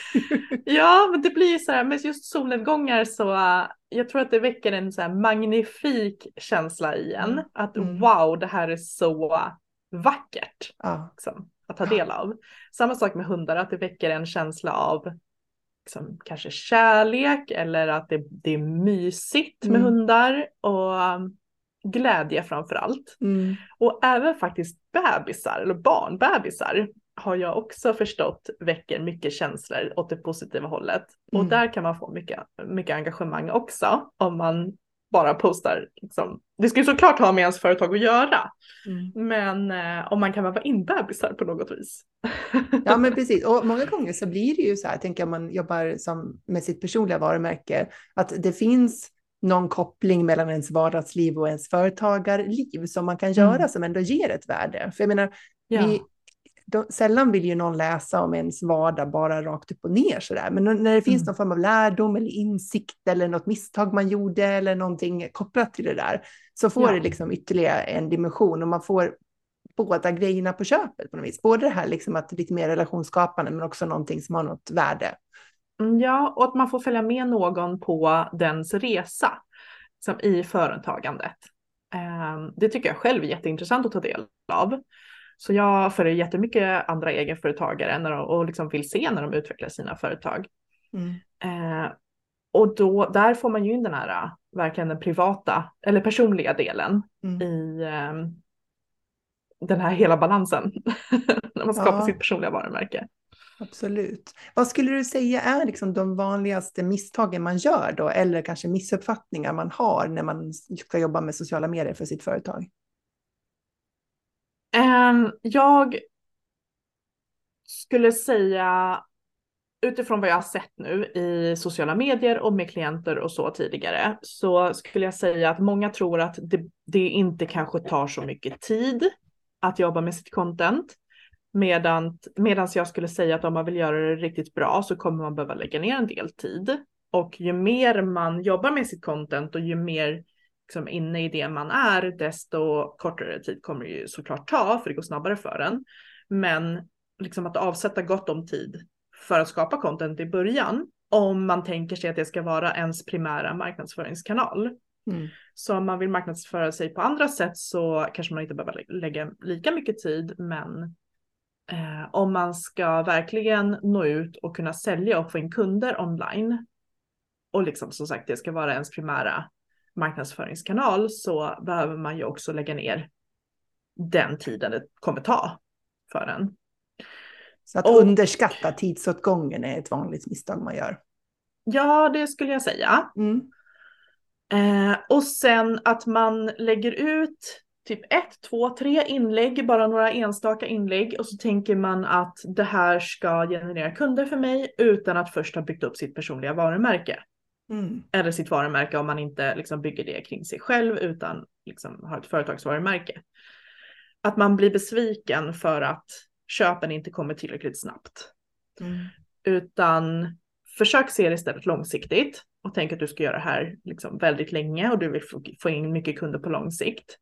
[LAUGHS] ja, men det blir ju så här, med just solnedgångar så uh, jag tror att det väcker en så här magnifik känsla i en. Mm. Att mm. wow, det här är så vackert. Ja. Liksom att ta del av. Samma sak med hundar, att det väcker en känsla av liksom, kanske kärlek eller att det, det är mysigt med mm. hundar. Och glädje framför allt. Mm. Och även faktiskt bebisar eller barnbebisar har jag också förstått väcker mycket känslor åt det positiva hållet. Mm. Och där kan man få mycket, mycket engagemang också om man bara postar. Liksom. Det ska ju såklart ha med ens företag att göra. Mm. Men eh, om man kan vara in bebisar på något vis. [LAUGHS] ja men precis och många gånger så blir det ju så här, tänker jag man jobbar som, med sitt personliga varumärke, att det finns någon koppling mellan ens vardagsliv och ens företagarliv som man kan göra mm. som ändå ger ett värde. För jag menar, ja. vi, de, sällan vill ju någon läsa om ens vardag bara rakt upp och ner sådär. Men när det finns mm. någon form av lärdom eller insikt eller något misstag man gjorde eller någonting kopplat till det där så får ja. det liksom ytterligare en dimension och man får båda grejerna på köpet på något vis. Både det här liksom att lite mer relationsskapande men också någonting som har något värde. Mm, ja, och att man får följa med någon på dens resa som i företagandet. Ehm, det tycker jag själv är jätteintressant att ta del av. Så jag följer jättemycket andra egenföretagare när de, och liksom vill se när de utvecklar sina företag. Mm. Eh, och då, där får man ju in den här, verkligen den privata eller personliga delen mm. i eh, den här hela balansen. [LAUGHS] när man skapar ja. sitt personliga varumärke. Absolut. Vad skulle du säga är liksom de vanligaste misstagen man gör då, eller kanske missuppfattningar man har när man ska jobba med sociala medier för sitt företag? Ehm, jag skulle säga utifrån vad jag har sett nu i sociala medier och med klienter och så tidigare så skulle jag säga att många tror att det, det inte kanske tar så mycket tid att jobba med sitt content. Medan medans jag skulle säga att om man vill göra det riktigt bra så kommer man behöva lägga ner en del tid. Och ju mer man jobbar med sitt content och ju mer liksom inne i det man är, desto kortare tid kommer det ju såklart ta, för det går snabbare för en. Men liksom att avsätta gott om tid för att skapa content i början, om man tänker sig att det ska vara ens primära marknadsföringskanal. Mm. Så om man vill marknadsföra sig på andra sätt så kanske man inte behöver lägga lika mycket tid, men eh, om man ska verkligen nå ut och kunna sälja och få in kunder online och liksom som sagt det ska vara ens primära marknadsföringskanal så behöver man ju också lägga ner den tiden det kommer ta för en. Så att och, underskatta tidsåtgången är ett vanligt misstag man gör. Ja, det skulle jag säga. Mm. Eh, och sen att man lägger ut typ ett, två, tre inlägg, bara några enstaka inlägg och så tänker man att det här ska generera kunder för mig utan att först ha byggt upp sitt personliga varumärke. Mm. Eller sitt varumärke om man inte liksom bygger det kring sig själv utan liksom har ett företagsvarumärke. Att man blir besviken för att köpen inte kommer tillräckligt snabbt. Mm. Utan försök se det istället långsiktigt och tänk att du ska göra det här liksom väldigt länge och du vill få in mycket kunder på lång sikt.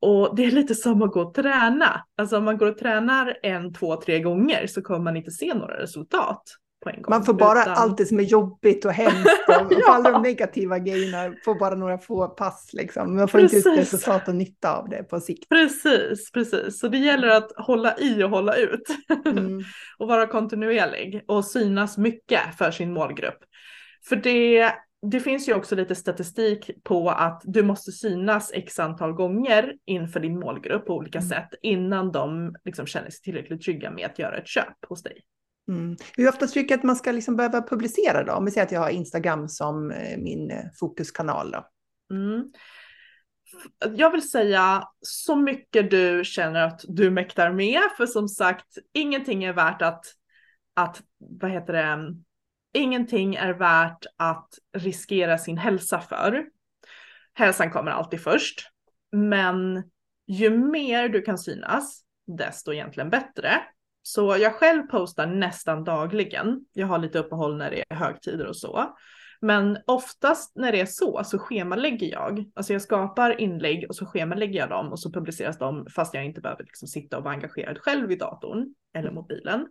Och det är lite som att gå och träna. Alltså om man går och tränar en, två, tre gånger så kommer man inte se några resultat på en gång. Man får bara utan... allt det som är jobbigt och hemskt [LAUGHS] och ja. alla de negativa grejerna får bara några få pass liksom. Man får precis. inte ut resultat och nytta av det på sikt. Precis, precis. Så det gäller att hålla i och hålla ut mm. [LAUGHS] och vara kontinuerlig och synas mycket för sin målgrupp. För det det finns ju också lite statistik på att du måste synas x antal gånger inför din målgrupp på olika mm. sätt innan de liksom känner sig tillräckligt trygga med att göra ett köp hos dig. Mm. Hur ofta tycker du att man ska liksom behöva publicera då? Om vi säger att jag har Instagram som eh, min eh, fokuskanal då. Mm. Jag vill säga så mycket du känner att du mäktar med, för som sagt, ingenting är värt att, att vad heter det, ingenting är värt att riskera sin hälsa för. Hälsan kommer alltid först, men ju mer du kan synas, desto egentligen bättre. Så jag själv postar nästan dagligen. Jag har lite uppehåll när det är högtider och så. Men oftast när det är så så schemalägger jag. Alltså jag skapar inlägg och så schemalägger jag dem och så publiceras de fast jag inte behöver liksom sitta och vara engagerad själv i datorn eller mobilen.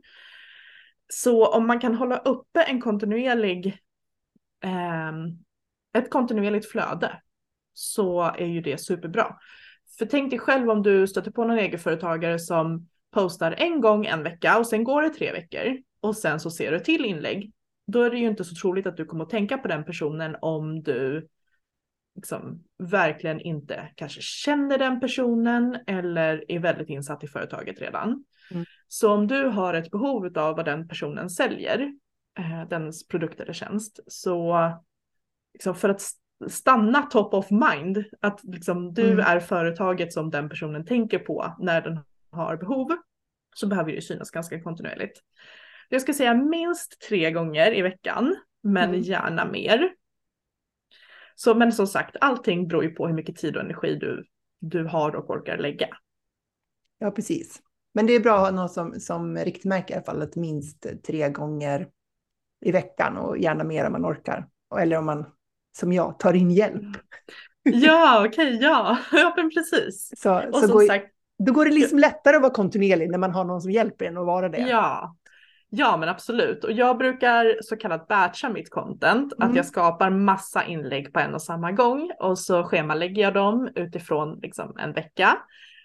Så om man kan hålla uppe en kontinuerlig, eh, ett kontinuerligt flöde så är ju det superbra. För tänk dig själv om du stöter på någon egenföretagare som postar en gång en vecka och sen går det tre veckor och sen så ser du till inlägg. Då är det ju inte så troligt att du kommer att tänka på den personen om du liksom verkligen inte kanske känner den personen eller är väldigt insatt i företaget redan. Mm. Så om du har ett behov av vad den personen säljer, eh, dens produkt eller tjänst, så liksom för att stanna top of mind, att liksom du mm. är företaget som den personen tänker på när den har behov, så behöver det synas ganska kontinuerligt. Jag ska säga minst tre gånger i veckan, men mm. gärna mer. Så, men som sagt, allting beror ju på hur mycket tid och energi du, du har och orkar lägga. Ja, precis. Men det är bra att ha något som, som riktmärke i alla fall, att minst tre gånger i veckan och gärna mer om man orkar. Eller om man, som jag, tar in hjälp. Ja, okej, okay, ja. [LAUGHS] ja, men precis. Så, och så som sagt, då går det liksom lättare att vara kontinuerlig när man har någon som hjälper en att vara det. Ja, Ja men absolut och jag brukar så kallat batcha mitt content, mm. att jag skapar massa inlägg på en och samma gång och så schemalägger jag dem utifrån liksom en vecka.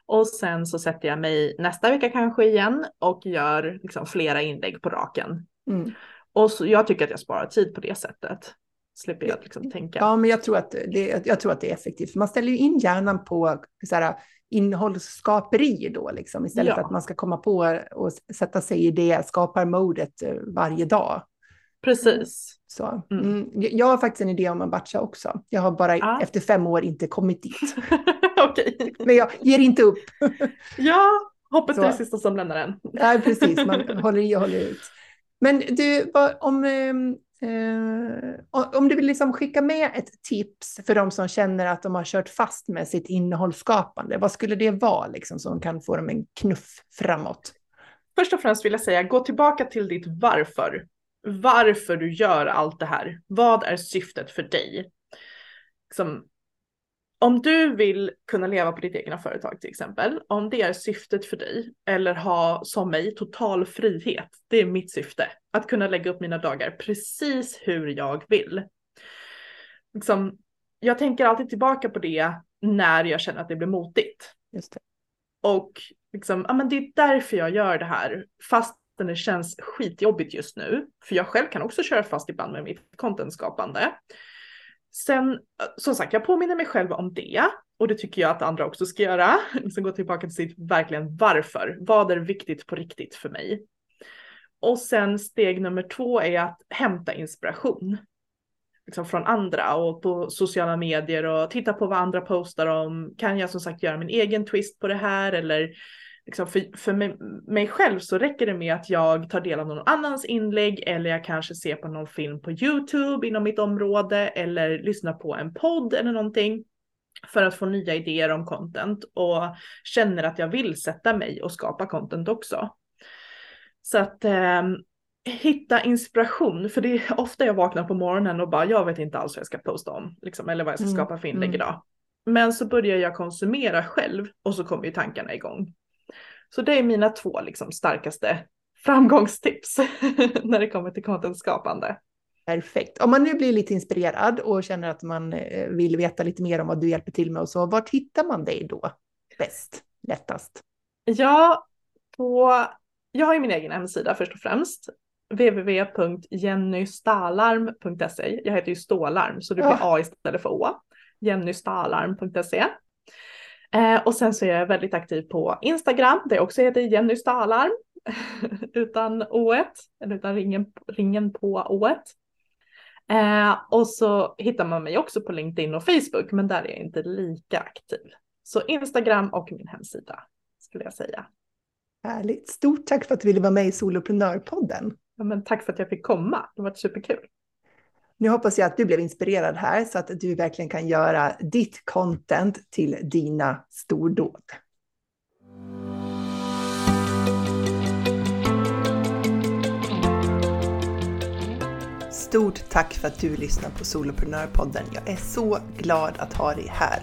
Och sen så sätter jag mig nästa vecka kanske igen och gör liksom flera inlägg på raken. Mm. Och så, jag tycker att jag sparar tid på det sättet. Slipper jag liksom tänka. Ja, men jag tror att det, jag tror att det är effektivt. Man ställer ju in hjärnan på så här, innehållsskaperi då, liksom, istället ja. för att man ska komma på och sätta sig i det skaparmodet eh, varje dag. Precis. Så, mm. mm. Jag har faktiskt en idé om en batcha också. Jag har bara ah. efter fem år inte kommit dit. [LAUGHS] okay. Men jag ger inte upp. [LAUGHS] ja, hoppet är det sista som lämnar en. Nej, precis. Man [LAUGHS] håller i och håller ut. Men du, om, ehm, Eh, om du vill liksom skicka med ett tips för de som känner att de har kört fast med sitt innehållsskapande, vad skulle det vara liksom, som kan få dem en knuff framåt? Först och främst vill jag säga, gå tillbaka till ditt varför. Varför du gör allt det här. Vad är syftet för dig? Liksom, om du vill kunna leva på ditt egna företag till exempel, om det är syftet för dig eller ha som mig total frihet, det är mitt syfte. Att kunna lägga upp mina dagar precis hur jag vill. Liksom, jag tänker alltid tillbaka på det när jag känner att det blir motigt. Just det. Och liksom, ja, men det är därför jag gör det här, fast det känns skitjobbigt just nu. För jag själv kan också köra fast ibland med mitt contentskapande. Sen, eh, som sagt, jag påminner mig själv om det och det tycker jag att andra också ska göra. [LAUGHS] Liksom gå tillbaka till sitt verkligen varför. Vad är viktigt på riktigt för mig? Och sen steg nummer två är att hämta inspiration liksom från andra och på sociala medier och titta på vad andra postar om. Kan jag som sagt göra min egen twist på det här eller liksom för, för mig, mig, själv så räcker det med att jag tar del av någon annans inlägg eller jag kanske ser på någon film på Youtube inom mitt område eller lyssnar på en podd eller någonting för att få nya idéer om content och känner att jag vill sätta mig och skapa content också. Så att eh, hitta inspiration, för det är ofta jag vaknar på morgonen och bara jag vet inte alls vad jag ska posta om, liksom, eller vad jag ska mm, skapa för inlägg mm. idag. Men så börjar jag konsumera själv och så kommer ju tankarna igång. Så det är mina två liksom, starkaste framgångstips [LAUGHS] när det kommer till contentskapande. Perfekt. Om man nu blir lite inspirerad och känner att man eh, vill veta lite mer om vad du hjälper till med och så, vart hittar man dig då bäst, lättast? Ja, på, jag har ju min egen hemsida först och främst www.jennystalarm.se. Jag heter ju Stålarm så det blir ja. A istället för Å. jennystalarm.se. Eh, och sen så är jag väldigt aktiv på Instagram där jag också heter Jenny Stalarm [LAUGHS] utan ået, eller utan ringen, ringen på ået. Eh, och så hittar man mig också på LinkedIn och Facebook men där är jag inte lika aktiv. Så Instagram och min hemsida skulle jag säga. Härligt. Stort tack för att du ville vara med i Soloprenörpodden. Ja, men tack för att jag fick komma. Det var superkul. Nu hoppas jag att du blev inspirerad här så att du verkligen kan göra ditt content till dina stordåd. Stort tack för att du lyssnar på Soloprenörpodden. Jag är så glad att ha dig här.